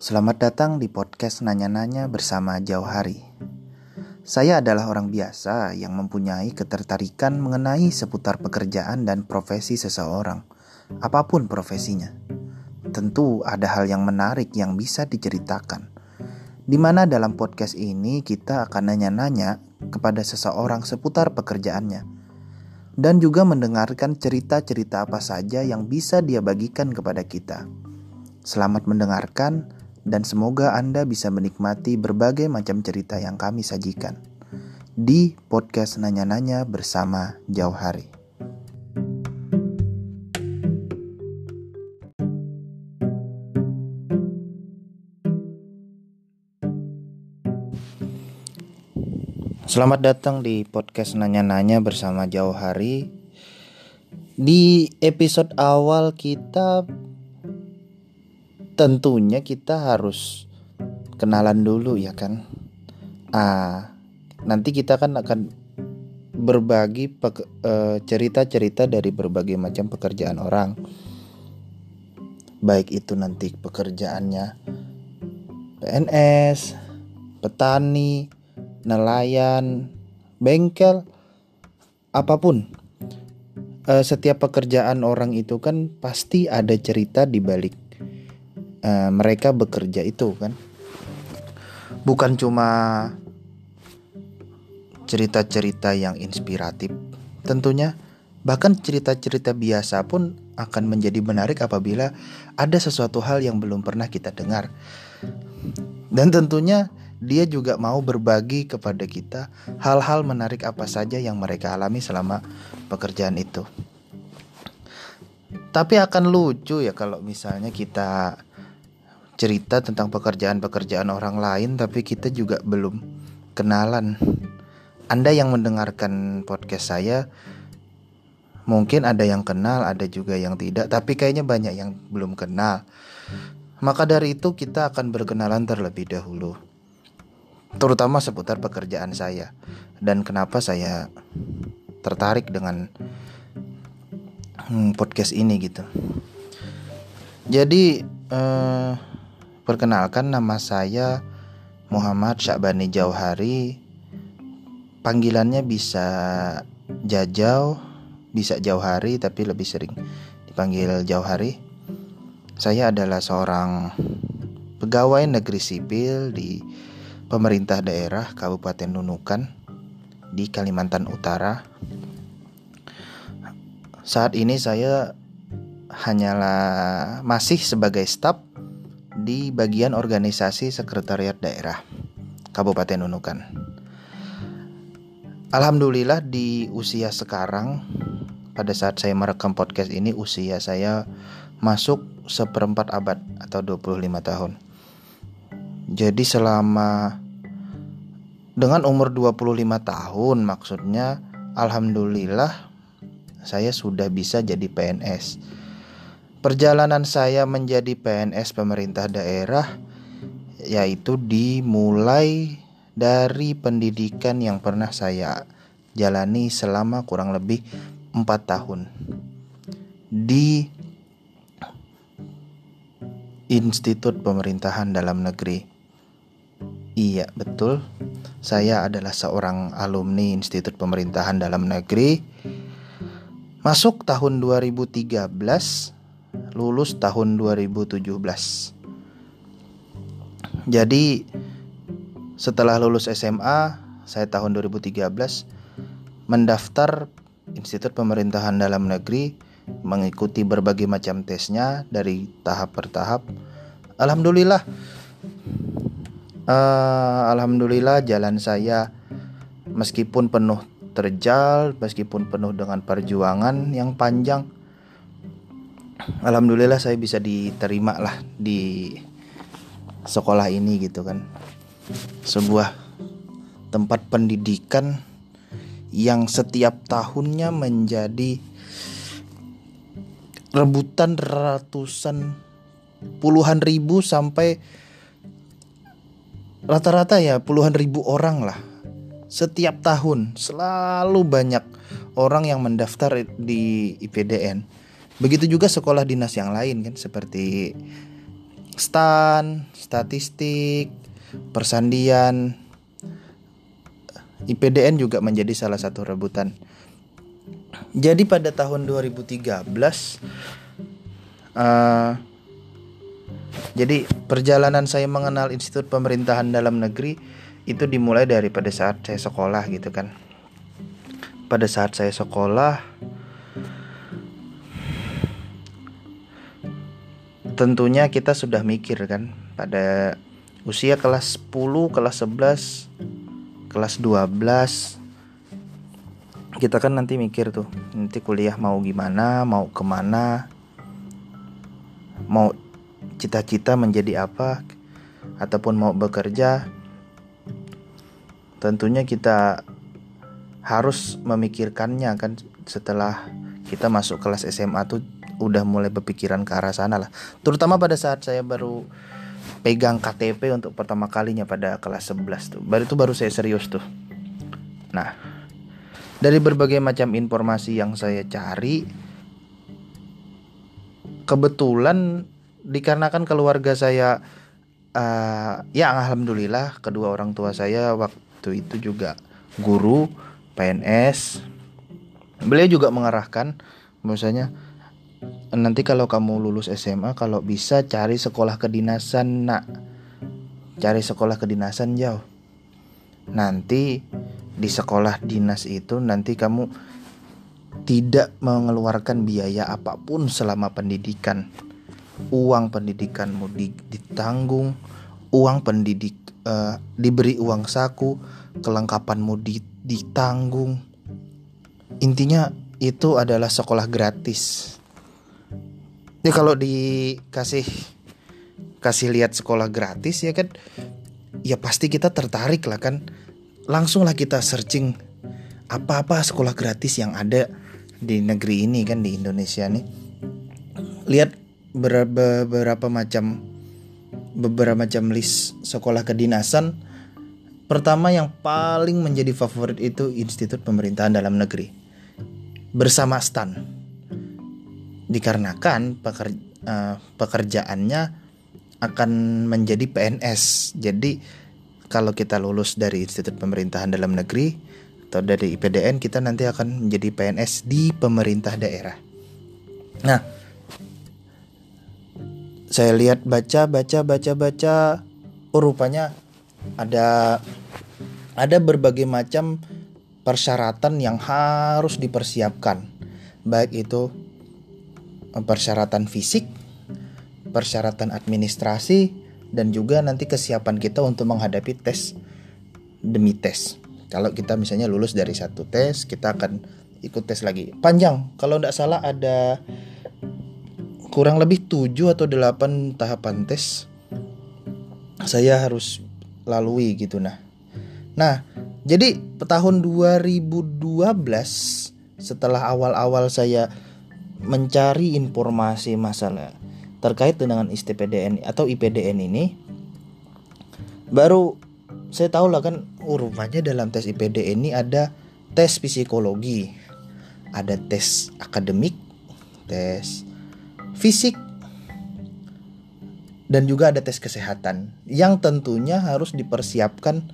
Selamat datang di podcast Nanya-Nanya bersama Jauh Hari. Saya adalah orang biasa yang mempunyai ketertarikan mengenai seputar pekerjaan dan profesi seseorang, apa pun profesinya. Tentu ada hal yang menarik yang bisa diceritakan, di mana dalam podcast ini kita akan nanya-nanya kepada seseorang seputar pekerjaannya, dan juga mendengarkan cerita-cerita apa saja yang bisa dia bagikan kepada kita. Selamat mendengarkan dan semoga Anda bisa menikmati berbagai macam cerita yang kami sajikan di podcast Nanya-Nanya bersama Jauh Hari. Selamat datang di podcast Nanya-Nanya bersama Jauh Hari. Di episode awal kita tentunya kita harus kenalan dulu ya kan? Ah nanti kita kan akan berbagi eh, cerita-cerita dari berbagai macam pekerjaan orang. Baik itu nanti pekerjaannya PNS petani nelayan bengkel apa pun. Eh, setiap pekerjaan orang itu kan pasti ada cerita di balik uh, mereka bekerja itu kan? Bukan cuma cerita-cerita yang inspiratif tentunya. Bahkan cerita-cerita biasa pun akan menjadi menarik apabila ada sesuatu hal yang belum pernah kita dengar. Dan tentunya dia juga mau berbagi kepada kita hal-hal menarik apa saja yang mereka alami selama pekerjaan itu. Tapi akan lucu ya kalau misalnya kita cerita tentang pekerjaan-pekerjaan orang lain tapi kita juga belum kenalan. Anda yang mendengarkan podcast saya mungkin ada yang kenal, ada juga yang tidak, tapi kayaknya banyak yang belum kenal. Maka dari itu kita akan berkenalan terlebih dahulu. Terutama seputar pekerjaan saya dan kenapa saya tertarik dengan hmm, podcast ini gitu. Jadi eh, Perkenalkan nama saya Muhammad Syakbani Jauhari. Panggilannya bisa Jajau, bisa Jauhari tapi lebih sering dipanggil Jauhari. Saya adalah seorang pegawai negeri sipil di pemerintah daerah Kabupaten Nunukan di Kalimantan Utara. Saat ini saya hanyalah masih sebagai staf di bagian organisasi sekretariat daerah Kabupaten Nunukan. Alhamdulillah di usia sekarang pada saat saya merekam podcast ini usia saya masuk seperempat abad atau 25 tahun. Jadi selama dengan umur 25 tahun maksudnya alhamdulillah saya sudah bisa jadi PNS Perjalanan saya menjadi PNS pemerintah daerah yaitu dimulai dari pendidikan yang pernah saya jalani selama kurang lebih 4 tahun di Institut Pemerintahan Dalam Negeri. Iya, betul. Saya adalah seorang alumni Institut Pemerintahan Dalam Negeri. Masuk tahun 2013 lulus tahun 2017. Jadi setelah lulus SMA, saya tahun 2013 mendaftar Institut Pemerintahan Dalam Negeri mengikuti berbagai macam tesnya dari tahap per tahap. Alhamdulillah uh, alhamdulillah jalan saya meskipun penuh terjal, meskipun penuh dengan perjuangan yang panjang, alhamdulillah saya bisa diterima lah di sekolah ini gitu kan. Sebuah tempat pendidikan yang setiap tahunnya menjadi rebutan ratusan puluhan ribu sampai rata-rata ya puluhan ribu orang lah. Setiap tahun selalu banyak orang yang mendaftar di IPDN Begitu juga sekolah dinas yang lain kan seperti stan, statistik, persandian, IPDN juga menjadi salah satu rebutan. Jadi pada tahun 2013 uh, jadi perjalanan saya mengenal Institut Pemerintahan Dalam Negeri itu dimulai dari pada saat saya sekolah gitu kan. Pada saat saya sekolah tentunya kita sudah mikir kan pada usia kelas 10, kelas 11, kelas 12 kita kan nanti mikir tuh nanti kuliah mau gimana mau ke mana mau cita-cita menjadi apa ataupun mau bekerja tentunya kita harus memikirkannya kan setelah kita masuk kelas SMA tuh udah mulai berpikiran ke arah sana lah. Terutama pada saat saya baru pegang KTP untuk pertama kalinya pada kelas 11 tuh. Baru itu baru saya serius tuh. Nah dari berbagai macam informasi yang saya cari kebetulan dikarenakan keluarga saya uh, ya alhamdulillah kedua orang tua saya waktu itu juga guru PNS beliau juga mengarahkan misalnya nanti kalau kamu lulus SMA kalau bisa cari sekolah kedinasan nak cari sekolah kedinasan jauh nanti di sekolah dinas itu nanti kamu tidak mengeluarkan biaya apa pun selama pendidikan uang pendidikanmu ditanggung, uang pendidik uh, diberi uang saku, kelengkapanmu ditanggung. Intinya itu adalah sekolah gratis. Ya kalau dikasih kasih lihat sekolah gratis ya kan ya pasti kita tertarik lah kan. Langsunglah kita searching apa-apa sekolah gratis yang ada di negeri ini kan di Indonesia nih. Lihat beberapa macam beberapa macam list sekolah kedinasan. Pertama yang paling menjadi favorit itu Institut Pemerintahan Dalam Negeri bersama STAN. Dikarenakan peker, uh, pekerjaannya akan menjadi PNS. Jadi kalau kita lulus dari Institut Pemerintahan Dalam Negeri atau dari IPDN kita nanti akan menjadi PNS di pemerintah daerah. Nah, saya lihat baca baca baca baca oh rupanya ada ada berbagai macam persyaratan yang harus dipersiapkan baik itu eh, persyaratan fisik persyaratan administrasi dan juga nanti kesiapan kita untuk menghadapi tes demi tes. Kalau kita misalnya lulus dari satu tes kita akan ikut tes lagi. Panjang. Kalau tidak salah ada kurang lebih 7 atau 8 tahapan tes saya harus lalui gitu nah. Nah, jadi tahun 2012 setelah awal-awal saya mencari informasi masalah terkait dengan ISTPDN atau IPDN ini baru saya tahu lah kan oh, dalam tes IPDN ini ada tes psikologi, ada tes akademik, tes fisik dan juga ada tes kesehatan yang tentunya harus dipersiapkan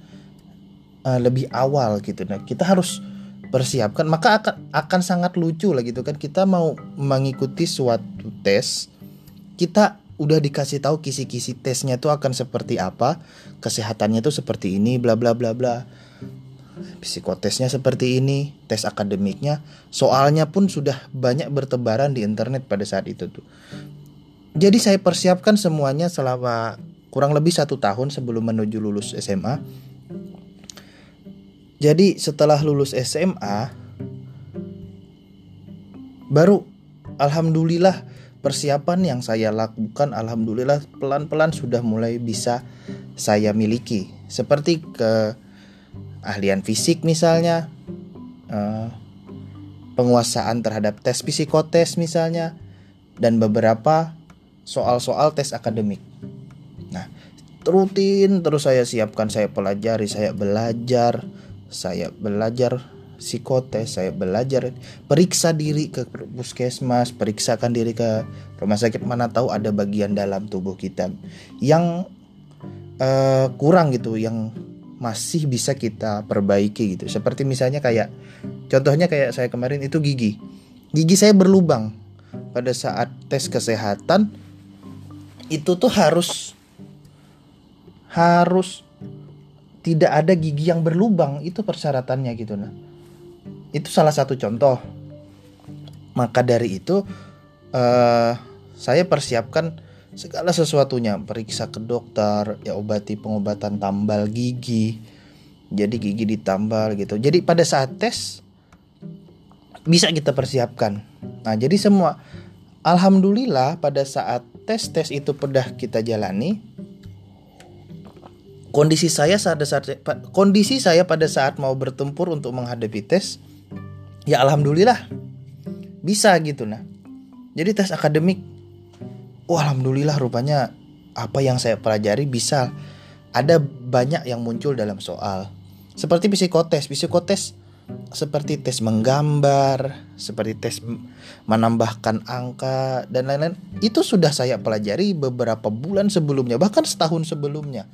uh, lebih awal gitu. Nah, kita harus persiapkan maka akan akan sangat lucu lah gitu kan kita mau mengikuti suatu tes kita udah dikasih tahu kisi-kisi tesnya itu akan seperti apa kesehatannya itu seperti ini bla bla bla bla psikotesnya seperti ini, tes akademiknya, soalnya pun sudah banyak bertebaran di internet pada saat itu tuh. Jadi saya persiapkan semuanya selama kurang lebih satu tahun sebelum menuju lulus SMA. Jadi setelah lulus SMA, baru alhamdulillah persiapan yang saya lakukan alhamdulillah pelan-pelan sudah mulai bisa saya miliki. Seperti ke ahlian fisik misalnya, uh, penguasaan terhadap tes psikotes misalnya, dan beberapa soal-soal tes akademik. Nah, rutin terus saya siapkan, saya pelajari, saya belajar, saya belajar psikotes, saya belajar periksa diri ke puskesmas, periksakan diri ke rumah sakit mana tahu ada bagian dalam tubuh kita yang uh, kurang gitu, yang masih bisa kita perbaiki gitu. Seperti misalnya kayak contohnya kayak saya kemarin itu gigi. Gigi saya berlubang. Pada saat tes kesehatan itu tuh harus harus tidak ada gigi yang berlubang. Itu persyaratannya gitu nah. Itu salah satu contoh. Maka dari itu uh, saya persiapkan segala sesuatunya. Periksa ke dokter ya obati pengobatan tambal gigi. Jadi gigi ditambal gitu. Jadi pada saat tes bisa kita persiapkan. Nah jadi semua alhamdulillah pada saat tes tes itu pedah kita jalani kondisi saya saat saat kondisi saya pada saat mau bertempur untuk menghadapi tes ya alhamdulillah. Bisa gitu nah jadi tes akademik oh alhamdulillah rupanya apa yang saya pelajari bisa. Ada banyak yang muncul dalam soal. Seperti psikotes psikotes seperti tes menggambar, seperti tes menambahkan angka dan lain-lain. Itu sudah saya pelajari beberapa bulan sebelumnya, bahkan setahun sebelumnya.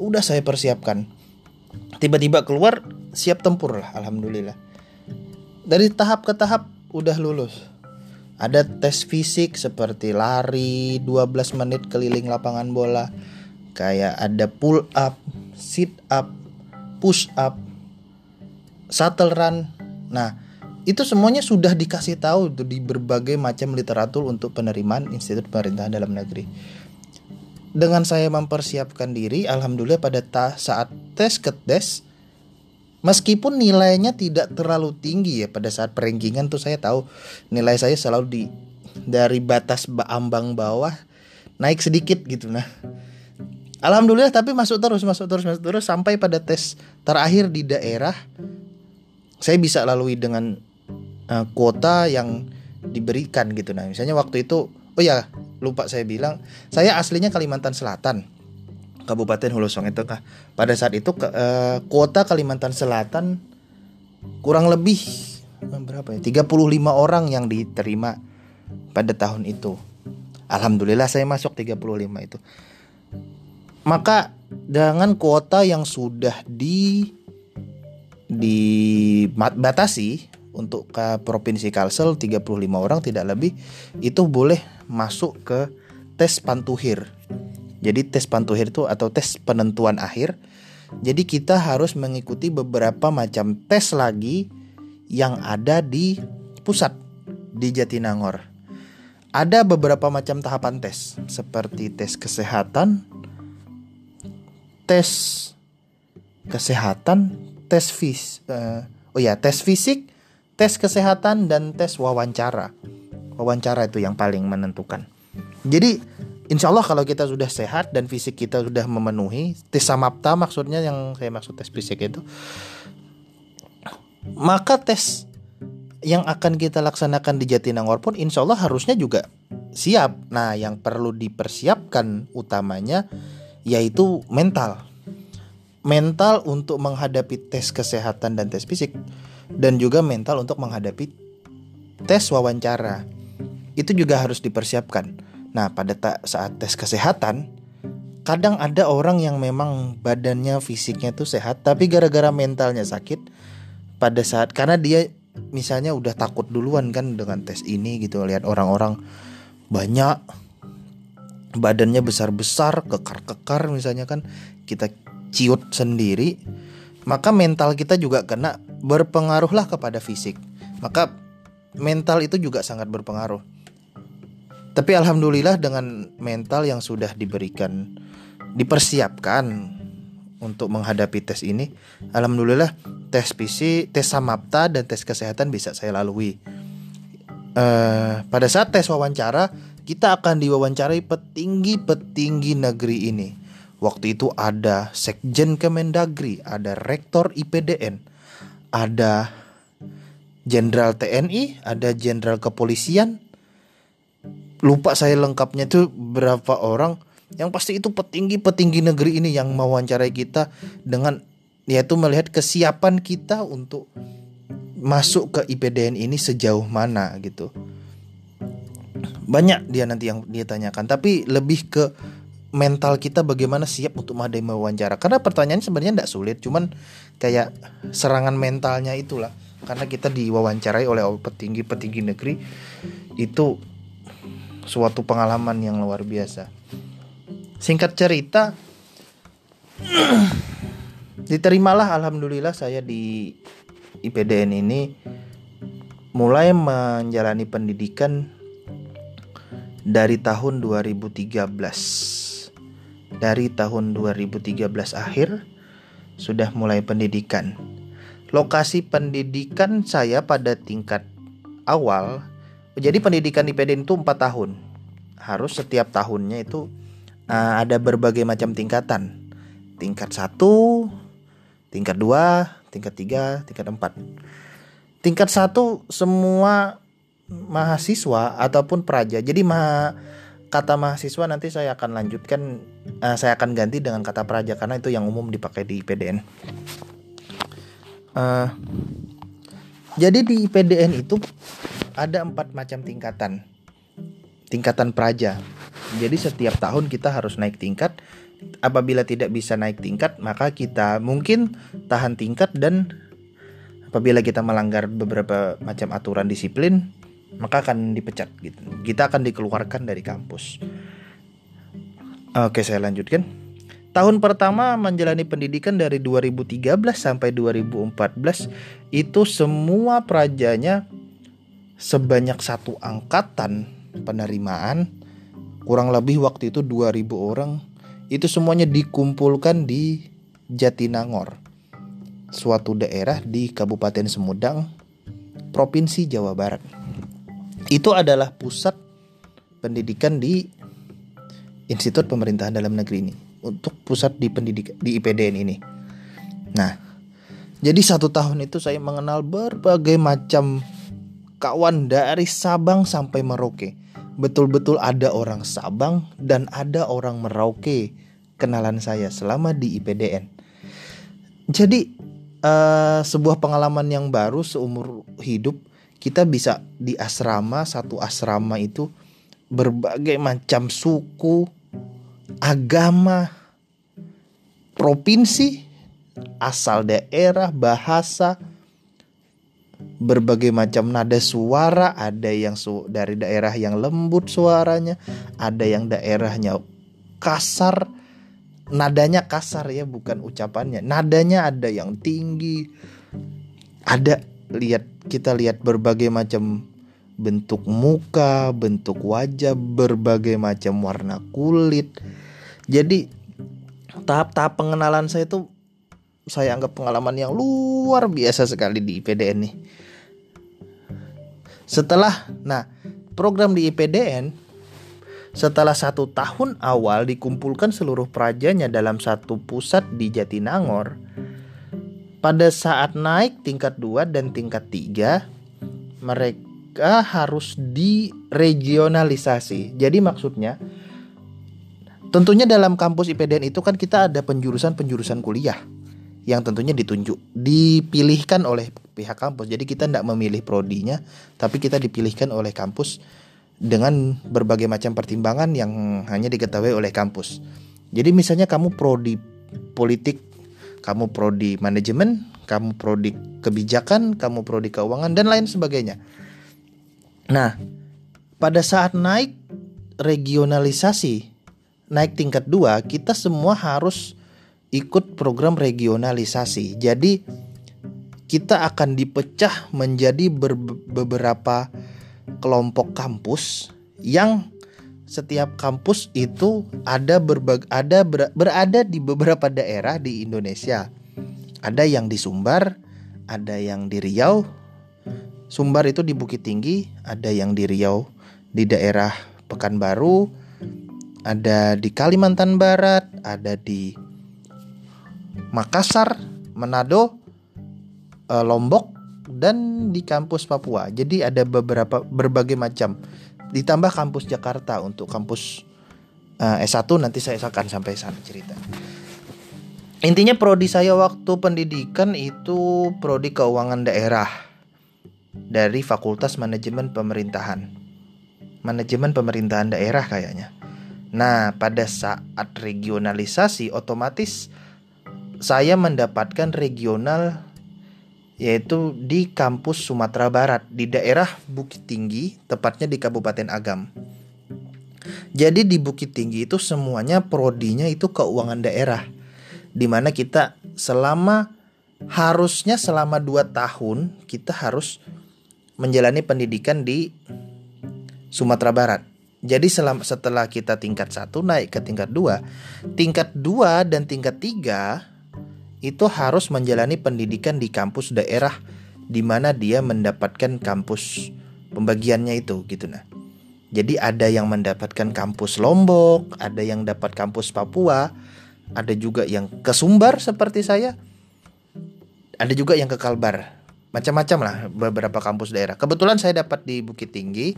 Udah saya persiapkan. Tiba-tiba keluar siap tempur lah, alhamdulillah. Dari tahap ke tahap udah lulus. Ada tes fisik seperti lari 12 menit keliling lapangan bola. Kayak ada pull up, sit up, push up, shuttle run. Nah, itu semuanya sudah dikasih tahu di berbagai macam literatur untuk penerimaan institut pemerintah dalam negeri. Dengan saya mempersiapkan diri, alhamdulillah pada ta saat tes ke tes, meskipun nilainya tidak terlalu tinggi ya pada saat perankingan tuh saya tahu nilai saya selalu di dari batas ambang bawah naik sedikit gitu nah. Alhamdulillah tapi masuk terus masuk terus masuk terus sampai pada tes terakhir di daerah saya bisa lalui dengan uh, kuota yang diberikan gitu. Nah misalnya waktu itu oh ya lupa saya bilang saya aslinya Kalimantan Selatan Kabupaten Hulu Song itu kah. Pada saat itu uh, kuota Kalimantan Selatan kurang lebih eh, berapa ya 35 orang yang diterima pada tahun itu. Alhamdulillah saya masuk 35 itu. Maka dengan kuota yang sudah di dibatasi untuk ke provinsi Kalsel 35 orang tidak lebih itu boleh masuk ke tes pantuhir. Jadi tes pantuhir itu atau tes penentuan akhir. Jadi kita harus mengikuti beberapa macam tes lagi yang ada di pusat di Jatinangor. Ada beberapa macam tahapan tes seperti tes kesehatan, tes kesehatan, tes fis uh, oh ya tes fisik tes kesehatan dan tes wawancara. Wawancara itu yang paling menentukan. Jadi insya Allah kalau kita sudah sehat dan fisik kita sudah memenuhi tes samapta maksudnya yang saya maksud tes fisik itu maka tes yang akan kita laksanakan di Jatinangor pun insya Allah harusnya juga siap. Nah, yang perlu dipersiapkan utamanya yaitu mental mental untuk menghadapi tes kesehatan dan tes fisik dan juga mental untuk menghadapi tes wawancara itu juga harus dipersiapkan. Nah, pada saat tes kesehatan kadang ada orang yang memang badannya fisiknya tuh sehat tapi gara-gara mentalnya sakit pada saat karena dia misalnya udah takut duluan kan dengan tes ini gitu lihat orang-orang banyak badannya besar-besar kekar-kekar misalnya kan kita ciut sendiri, maka mental kita juga kena berpengaruhlah kepada fisik. Maka mental itu juga sangat berpengaruh. Tapi alhamdulillah dengan mental yang sudah diberikan dipersiapkan untuk menghadapi tes ini, alhamdulillah tes PC, tes samapta dan tes kesehatan bisa saya lalui. Uh, pada saat tes wawancara, kita akan diwawancarai petinggi-petinggi negeri ini Waktu itu ada Sekjen Kemendagri, ada Rektor IPDN, ada Jenderal TNI, ada Jenderal Kepolisian. Lupa saya lengkapnya itu berapa orang. Yang pasti itu petinggi-petinggi negeri ini yang mewawancarai kita dengan yaitu melihat kesiapan kita untuk masuk ke IPDN ini sejauh mana gitu banyak dia nanti yang dia tanyakan tapi lebih ke mental kita bagaimana siap untuk mengadakan wawancara. Karena pertanyaan sebenarnya tidak sulit cuman kayak serangan mentalnya itulah. Karena kita diwawancarai oleh petinggi-petinggi negeri itu suatu pengalaman yang luar biasa. Singkat cerita diterimalah alhamdulillah saya di IPDN ini mulai menjalani pendidikan dari tahun 2013. Dari tahun 2013 akhir sudah mulai pendidikan. Lokasi pendidikan saya pada tingkat awal jadi pendidikan di PDN itu 4 tahun. Harus setiap tahunnya itu uh, ada berbagai macam tingkatan. Tingkat 1, tingkat 2, tingkat 3, tingkat 4. Tingkat 1 semua mahasiswa ataupun praja. Jadi ma kata mahasiswa nanti saya akan lanjutkan uh, saya akan ganti dengan kata praja karena itu yang umum dipakai di PDN. Uh, eh, jadi di PDN itu ada empat macam tingkatan tingkatan praja. Jadi setiap tahun kita harus naik tingkat. Apabila tidak bisa naik tingkat, maka kita mungkin tahan tingkat dan apabila kita melanggar beberapa macam aturan disiplin, maka akan dipecat gitu. Kita akan dikeluarkan dari kampus. Oke, saya lanjutkan. Tahun pertama menjalani pendidikan dari 2013 sampai 2014 itu semua prajanya sebanyak satu angkatan penerimaan. Kurang lebih waktu itu 2000 orang. Itu semuanya dikumpulkan di Jatinangor suatu daerah di Kabupaten Sumedang Provinsi Jawa Barat. Itu adalah pusat pendidikan di Institut Pemerintahan Dalam Negeri ini untuk pusat di pendidikan di IPDN ini. Nah, jadi satu tahun itu saya mengenal berbagai macam kawan dari Sabang sampai Merauke. Betul-betul ada orang Sabang dan ada orang Merauke kenalan saya selama di IPDN. Jadi uh, sebuah pengalaman yang baru seumur hidup kita bisa di asrama satu asrama itu berbagai macam suku, agama, provinsi, asal daerah, bahasa, berbagai macam nada suara, ada yang su dari daerah yang lembut suaranya, ada yang daerahnya kasar, nadanya kasar ya bukan ucapannya, nadanya ada yang tinggi, ada lihat kita lihat berbagai macam bentuk muka, bentuk wajah, berbagai macam warna kulit. Jadi tahap-tahap pengenalan saya itu saya anggap pengalaman yang luar biasa sekali di IPDN nih. Setelah, nah program di IPDN setelah satu tahun awal dikumpulkan seluruh prajanya dalam satu pusat di Jatinangor, pada saat naik tingkat 2 dan tingkat 3 mereka harus diregionalisasi. Jadi maksudnya tentunya dalam kampus IPDN itu kan kita ada penjurusan-penjurusan kuliah yang tentunya ditunjuk dipilihkan oleh pihak kampus. Jadi kita tidak memilih prodinya, tapi kita dipilihkan oleh kampus dengan berbagai macam pertimbangan yang hanya diketahui oleh kampus. Jadi misalnya kamu prodi politik kamu prodi manajemen, kamu prodi kebijakan, kamu prodi keuangan dan lain sebagainya. Nah, pada saat naik regionalisasi, naik tingkat dua, kita semua harus ikut program regionalisasi. Jadi kita akan dipecah menjadi beberapa kelompok kampus yang setiap kampus itu ada berbag ada ber, berada di beberapa daerah di Indonesia. Ada yang di Sumbar, ada yang di Riau. Sumbar itu di Bukit Tinggi, ada yang di Riau di daerah Pekanbaru, ada di Kalimantan Barat, ada di Makassar, Manado, eh, Lombok dan di kampus Papua. Jadi ada beberapa berbagai macam ditambah kampus Jakarta untuk kampus eh, S1 nanti saya akan sampai sana cerita. Intinya prodi saya waktu pendidikan itu prodi keuangan daerah. dari Fakultas Manajemen Pemerintahan. Manajemen Pemerintahan Daerah kayaknya. Nah, pada saat regionalisasi otomatis saya mendapatkan regional yaitu di kampus Sumatera Barat di daerah Bukit Tinggi, tepatnya di Kabupaten Agam. Jadi di Bukit Tinggi itu semuanya prodinya itu keuangan daerah. Di mana kita selama harusnya selama 2 tahun kita harus menjalani pendidikan di Sumatera Barat. Jadi selama, setelah kita tingkat 1 naik ke tingkat 2, tingkat 2 dan tingkat 3 itu harus menjalani pendidikan di kampus daerah di mana dia mendapatkan kampus pembagiannya itu gitu nah. Jadi ada yang mendapatkan kampus Lombok, ada yang dapat kampus Papua, ada juga yang ke Sumbar seperti saya. Ada juga yang ke Kalbar. Macam-macam lah beberapa kampus daerah. Kebetulan saya dapat di Bukit Tinggi.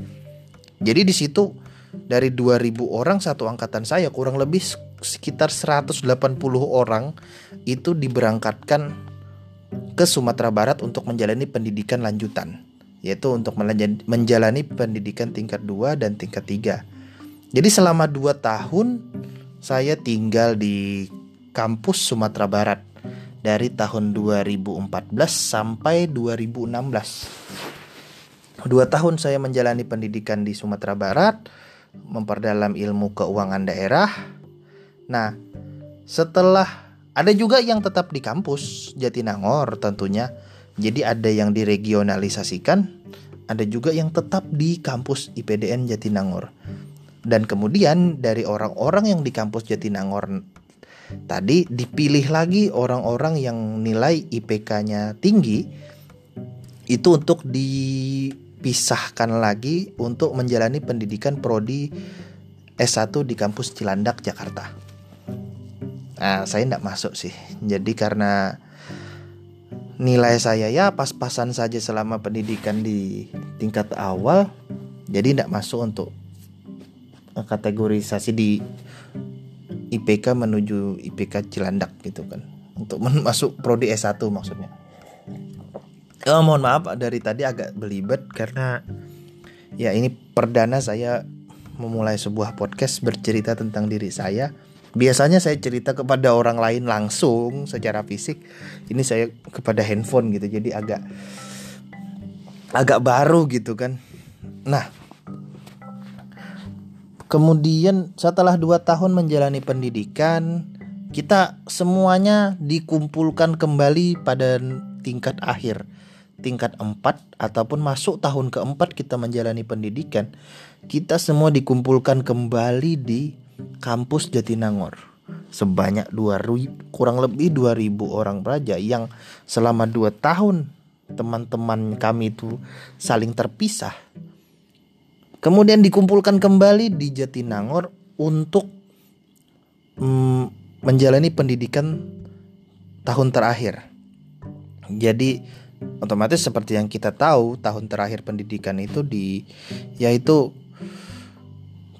Jadi di situ dari 2000 orang satu angkatan saya kurang lebih sekitar 180 orang itu diberangkatkan ke Sumatera Barat untuk menjalani pendidikan lanjutan yaitu untuk menjalani pendidikan tingkat 2 dan tingkat 3. Jadi selama 2 tahun saya tinggal di kampus Sumatera Barat dari tahun 2014 sampai 2016. Dua tahun saya menjalani pendidikan di Sumatera Barat memperdalam ilmu keuangan daerah. Nah, setelah ada juga yang tetap di kampus Jatinangor tentunya. Jadi ada yang diregionalisasikan, ada juga yang tetap di kampus IPDN Jatinangor. Dan kemudian dari orang-orang yang di kampus Jatinangor tadi dipilih lagi orang-orang yang nilai IPK-nya tinggi itu untuk di dipisahkan lagi untuk menjalani pendidikan prodi S1 di kampus Cilandak, Jakarta. Nah, saya tidak masuk sih. Jadi karena nilai saya ya pas-pasan saja selama pendidikan di tingkat awal, jadi tidak masuk untuk kategorisasi di IPK menuju IPK Cilandak gitu kan. Untuk masuk prodi S1 maksudnya. Oh, mohon maaf dari tadi agak belibet karena ya ini perdana saya memulai sebuah podcast bercerita tentang diri saya. Biasanya saya cerita kepada orang lain langsung secara fisik. Ini saya kepada handphone gitu. Jadi agak agak baru gitu kan. Nah, kemudian setelah dua tahun menjalani pendidikan, kita semuanya dikumpulkan kembali pada tingkat akhir tingkat 4 ataupun masuk tahun keempat kita menjalani pendidikan, kita semua dikumpulkan kembali di kampus Jatinangor. Sebanyak 2000 kurang lebih 2000 orang pelajar yang selama 2 tahun teman-teman kami itu saling terpisah. Kemudian dikumpulkan kembali di Jatinangor untuk mm, menjalani pendidikan tahun terakhir. Jadi otomatis seperti yang kita tahu tahun terakhir pendidikan itu di yaitu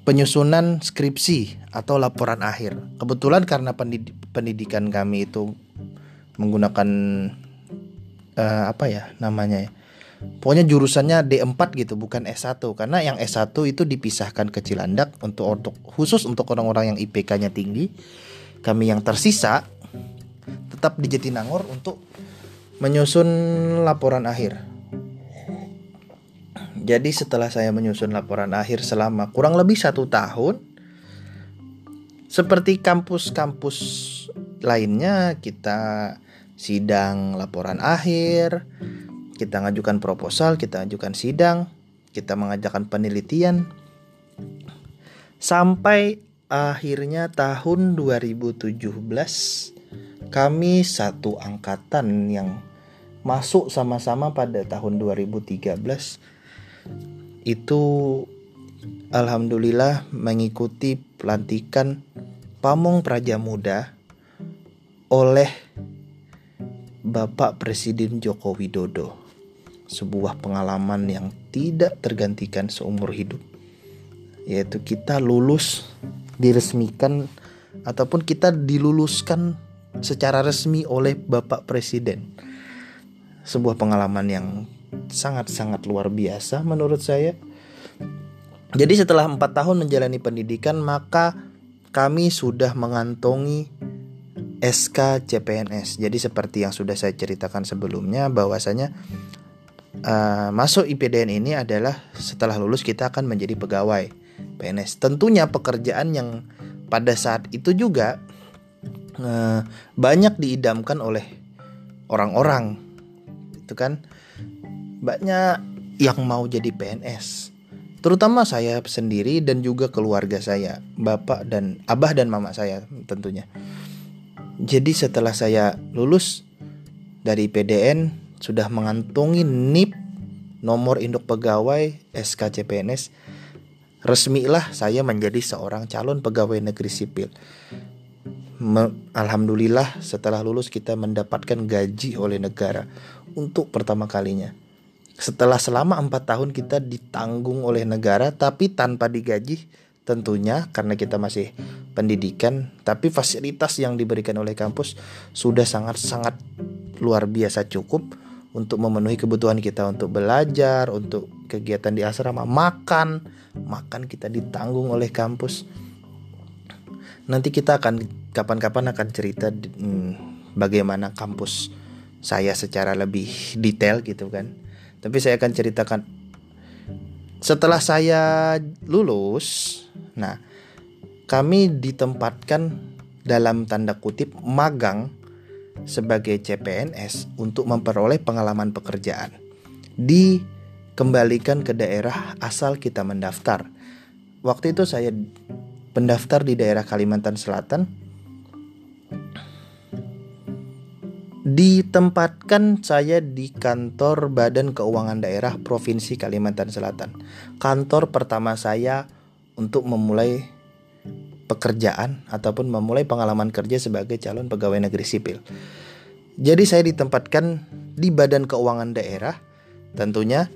penyusunan skripsi atau laporan akhir. Kebetulan karena pendidikan kami itu menggunakan uh, apa ya namanya ya. Pokoknya jurusannya D4 gitu, bukan S1 karena yang S1 itu dipisahkan ke Cilandak untuk untuk khusus untuk orang-orang yang IPK-nya tinggi. Kami yang tersisa tetap di Jatinangor untuk menyusun laporan akhir. Jadi setelah saya menyusun laporan akhir selama kurang lebih satu tahun, seperti kampus-kampus lainnya kita sidang laporan akhir, kita ngajukan proposal, kita ajukan sidang, kita mengajakkan penelitian, sampai akhirnya tahun 2017 kami satu angkatan yang masuk sama-sama pada tahun 2013 itu alhamdulillah mengikuti pelantikan pamong praja muda oleh Bapak Presiden Joko Widodo. Sebuah pengalaman yang tidak tergantikan seumur hidup. Yaitu kita lulus diresmikan ataupun kita diluluskan secara resmi oleh Bapak Presiden sebuah pengalaman yang sangat-sangat luar biasa menurut saya. Jadi setelah empat tahun menjalani pendidikan maka kami sudah mengantongi SK CPNS. Jadi seperti yang sudah saya ceritakan sebelumnya bahwasanya uh, masuk IPDN ini adalah setelah lulus kita akan menjadi pegawai PNS. Tentunya pekerjaan yang pada saat itu juga uh, banyak diidamkan oleh orang-orang. Itu kan banyak yang mau jadi PNS terutama saya sendiri dan juga keluarga saya, bapak dan abah dan mama saya tentunya. Jadi setelah saya lulus dari PDN sudah mengantongi NIP nomor induk pegawai SKCPNS resmilah saya menjadi seorang calon pegawai negeri sipil. Alhamdulillah setelah lulus kita mendapatkan gaji oleh negara untuk pertama kalinya setelah selama empat tahun kita ditanggung oleh negara tapi tanpa digaji tentunya karena kita masih pendidikan tapi fasilitas yang diberikan oleh kampus sudah sangat-sangat luar biasa cukup untuk memenuhi kebutuhan kita untuk belajar, untuk kegiatan di asrama, makan, makan kita ditanggung oleh kampus. Nanti kita akan kapan-kapan akan cerita hmm, bagaimana kampus saya secara lebih detail gitu kan tapi saya akan ceritakan setelah saya lulus, nah kami ditempatkan dalam tanda kutip magang sebagai CPNS untuk memperoleh pengalaman pekerjaan. Dikembalikan ke daerah asal kita mendaftar. Waktu itu saya pendaftar di daerah Kalimantan Selatan Ditempatkan saya di kantor Badan Keuangan Daerah Provinsi Kalimantan Selatan. Kantor pertama saya untuk memulai pekerjaan ataupun memulai pengalaman kerja sebagai calon pegawai negeri sipil. Jadi saya ditempatkan di Badan Keuangan Daerah. Tentunya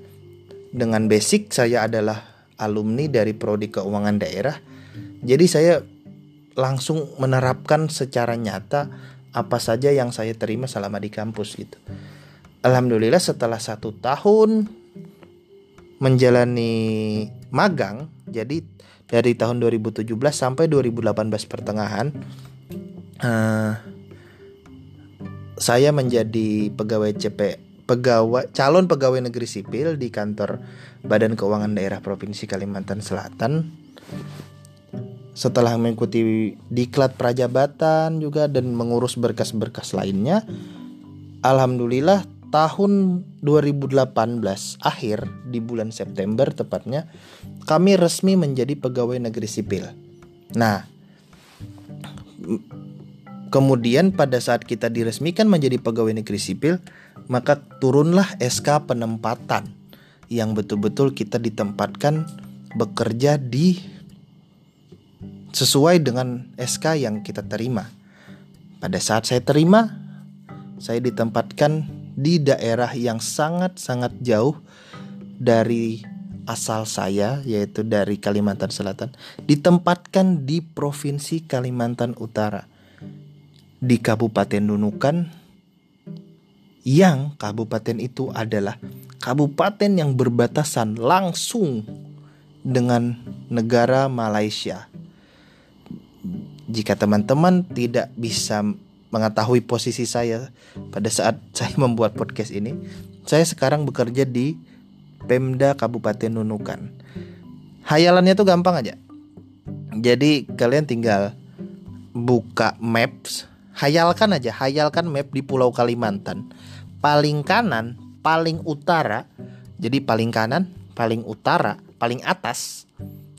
dengan basic saya adalah alumni dari prodi keuangan daerah. Jadi saya langsung menerapkan secara nyata apa saja yang saya terima selama di kampus gitu. Alhamdulillah setelah satu tahun menjalani magang, jadi dari tahun 2017 sampai 2018 pertengahan, uh, saya menjadi pegawai CP pegawai calon pegawai negeri sipil di kantor Badan Keuangan Daerah Provinsi Kalimantan Selatan setelah mengikuti diklat prajabatan juga dan mengurus berkas-berkas lainnya Alhamdulillah tahun 2018 akhir di bulan September tepatnya kami resmi menjadi pegawai negeri sipil. Nah, kemudian pada saat kita diresmikan menjadi pegawai negeri sipil, maka turunlah SK penempatan yang betul-betul kita ditempatkan bekerja di sesuai dengan SK yang kita terima. Pada saat saya terima, saya ditempatkan di daerah yang sangat-sangat jauh dari asal saya, yaitu dari Kalimantan Selatan, ditempatkan di Provinsi Kalimantan Utara, di Kabupaten Nunukan, yang kabupaten itu adalah kabupaten yang berbatasan langsung dengan negara Malaysia jika teman-teman tidak bisa mengetahui posisi saya pada saat saya membuat podcast ini, saya sekarang bekerja di Pemda Kabupaten Nunukan. Hayalannya tuh gampang aja. Jadi kalian tinggal buka maps, hayalkan aja, hayalkan map di Pulau Kalimantan. Paling kanan, paling utara, jadi paling kanan, paling utara, paling atas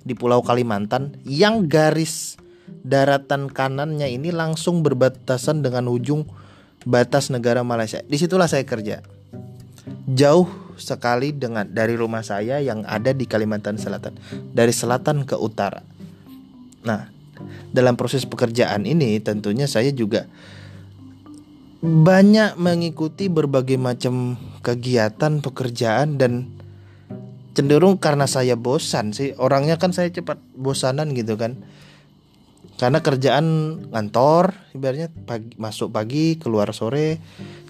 di Pulau Kalimantan yang garis daratan kanannya ini langsung berbatasan dengan ujung batas negara Malaysia. Di situlah saya kerja. Jauh sekali dengan dari rumah saya yang ada di Kalimantan Selatan, dari selatan ke utara. Nah, dalam proses pekerjaan ini tentunya saya juga banyak mengikuti berbagai macam kegiatan pekerjaan dan cenderung karena saya bosan sih orangnya kan saya cepat bosanan gitu kan karena kerjaan kantor ibaratnya pagi, masuk pagi keluar sore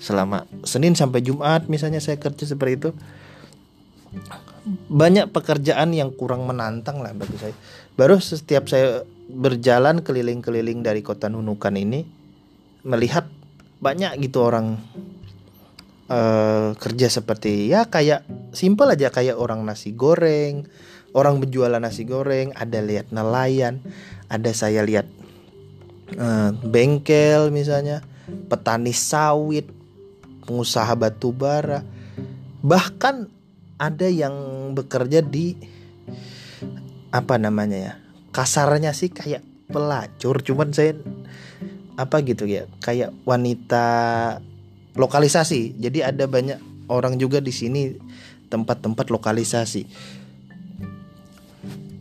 selama Senin sampai Jumat misalnya saya kerja seperti itu. Banyak pekerjaan yang kurang menantang lah bagi saya. Baru setiap saya berjalan keliling-keliling dari kota Nunukan ini melihat banyak gitu orang uh, kerja seperti ya kayak simpel aja kayak orang nasi goreng orang berjualan nasi goreng ada lihat nelayan ada saya lihat uh, bengkel misalnya petani sawit pengusaha batu bara. Bahkan ada yang bekerja di apa namanya ya kasarnya sih kayak pelacur cuman saya apa gitu ya kayak wanita lokalisasi. Jadi ada banyak orang juga di sini tempat-tempat lokalisasi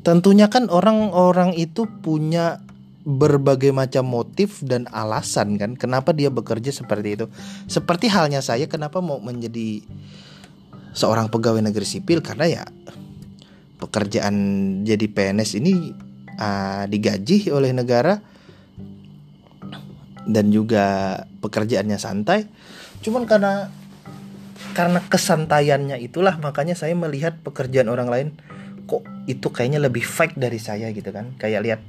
tentunya kan orang-orang itu punya berbagai macam motif dan alasan kan kenapa dia bekerja seperti itu. Seperti halnya saya kenapa mau menjadi seorang pegawai negeri sipil karena ya pekerjaan jadi PNS ini uh, digaji oleh negara dan juga pekerjaannya santai. Cuman karena karena kesantaiannya itulah makanya saya melihat pekerjaan orang lain kok itu kayaknya lebih fake dari saya gitu kan. Kayak lihat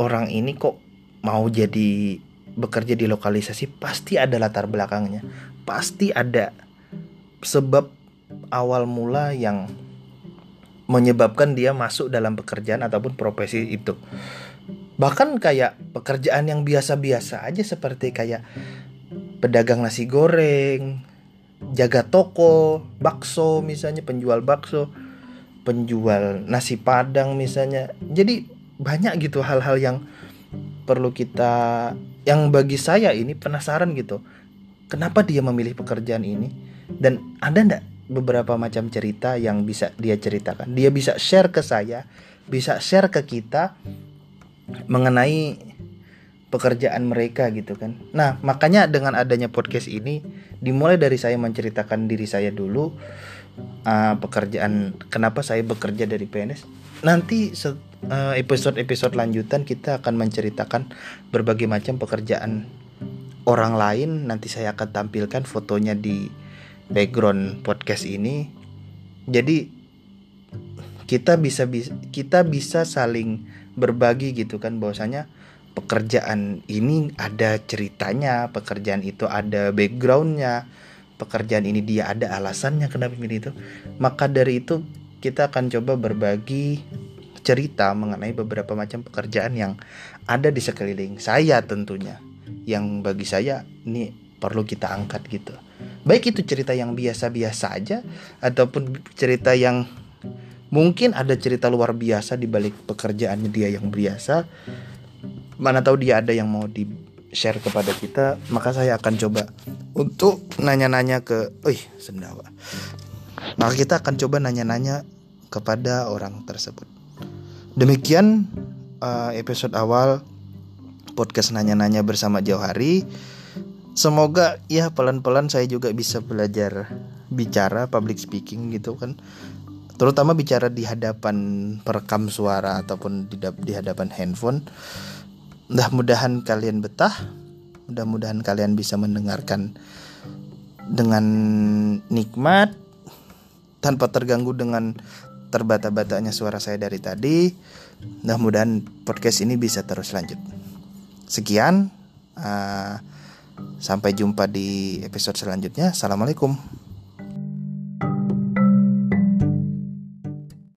orang ini kok mau jadi bekerja di lokalisasi pasti ada latar belakangnya. Pasti ada sebab awal mula yang menyebabkan dia masuk dalam pekerjaan ataupun profesi itu. Bahkan kayak pekerjaan yang biasa-biasa aja seperti kayak pedagang nasi goreng jaga toko bakso misalnya penjual bakso penjual nasi padang misalnya. Jadi banyak gitu hal-hal yang perlu kita yang bagi saya ini penasaran gitu. Kenapa dia memilih pekerjaan ini? Dan ada ndak beberapa macam cerita yang bisa dia ceritakan? Dia bisa share ke saya bisa share ke kita mengenai pekerjaan mereka gitu kan. Nah, makanya dengan adanya podcast ini dimulai dari saya menceritakan diri saya dulu uh, pekerjaan kenapa saya bekerja dari PNS nanti uh, episode-episode lanjutan kita akan menceritakan berbagai macam pekerjaan orang lain. Nanti saya akan tampilkan fotonya di background podcast ini. Jadi kita bisa kita bisa saling berbagi gitu kan. Bahwasanya pekerjaan ini ada ceritanya pekerjaan itu ada backgroundnya pekerjaan ini dia ada alasannya kenapa pilih itu. Maka dari itu kita akan coba berbagi cerita mengenai beberapa macam pekerjaan yang ada di sekeliling saya tentunya. Yang bagi saya ini perlu kita angkat gitu. Baik itu cerita yang biasa-biasa aja ataupun cerita yang mungkin ada cerita luar biasa di balik pekerjaannya dia yang biasa. Mana tahu dia ada yang mau di share kepada kita, maka saya akan coba untuk nanya-nanya ke, ih sendawa. Maka kita akan coba nanya-nanya kepada orang tersebut. Demikian uh, episode awal podcast nanya-nanya bersama Jauh Hari. Semoga ya pelan-pelan saya juga bisa belajar bicara public speaking gitu kan. Terutama bicara di hadapan perekam suara ataupun di, di hadapan handphone Mudah-mudahan kalian betah. Mudah-mudahan kalian bisa mendengarkan dengan nikmat tanpa terganggu dengan terbata-batanya suara saya dari tadi. Mudah-mudahan podcast ini bisa terus lanjut. Sekian, uh, sampai jumpa di episode selanjutnya. Assalamualaikum.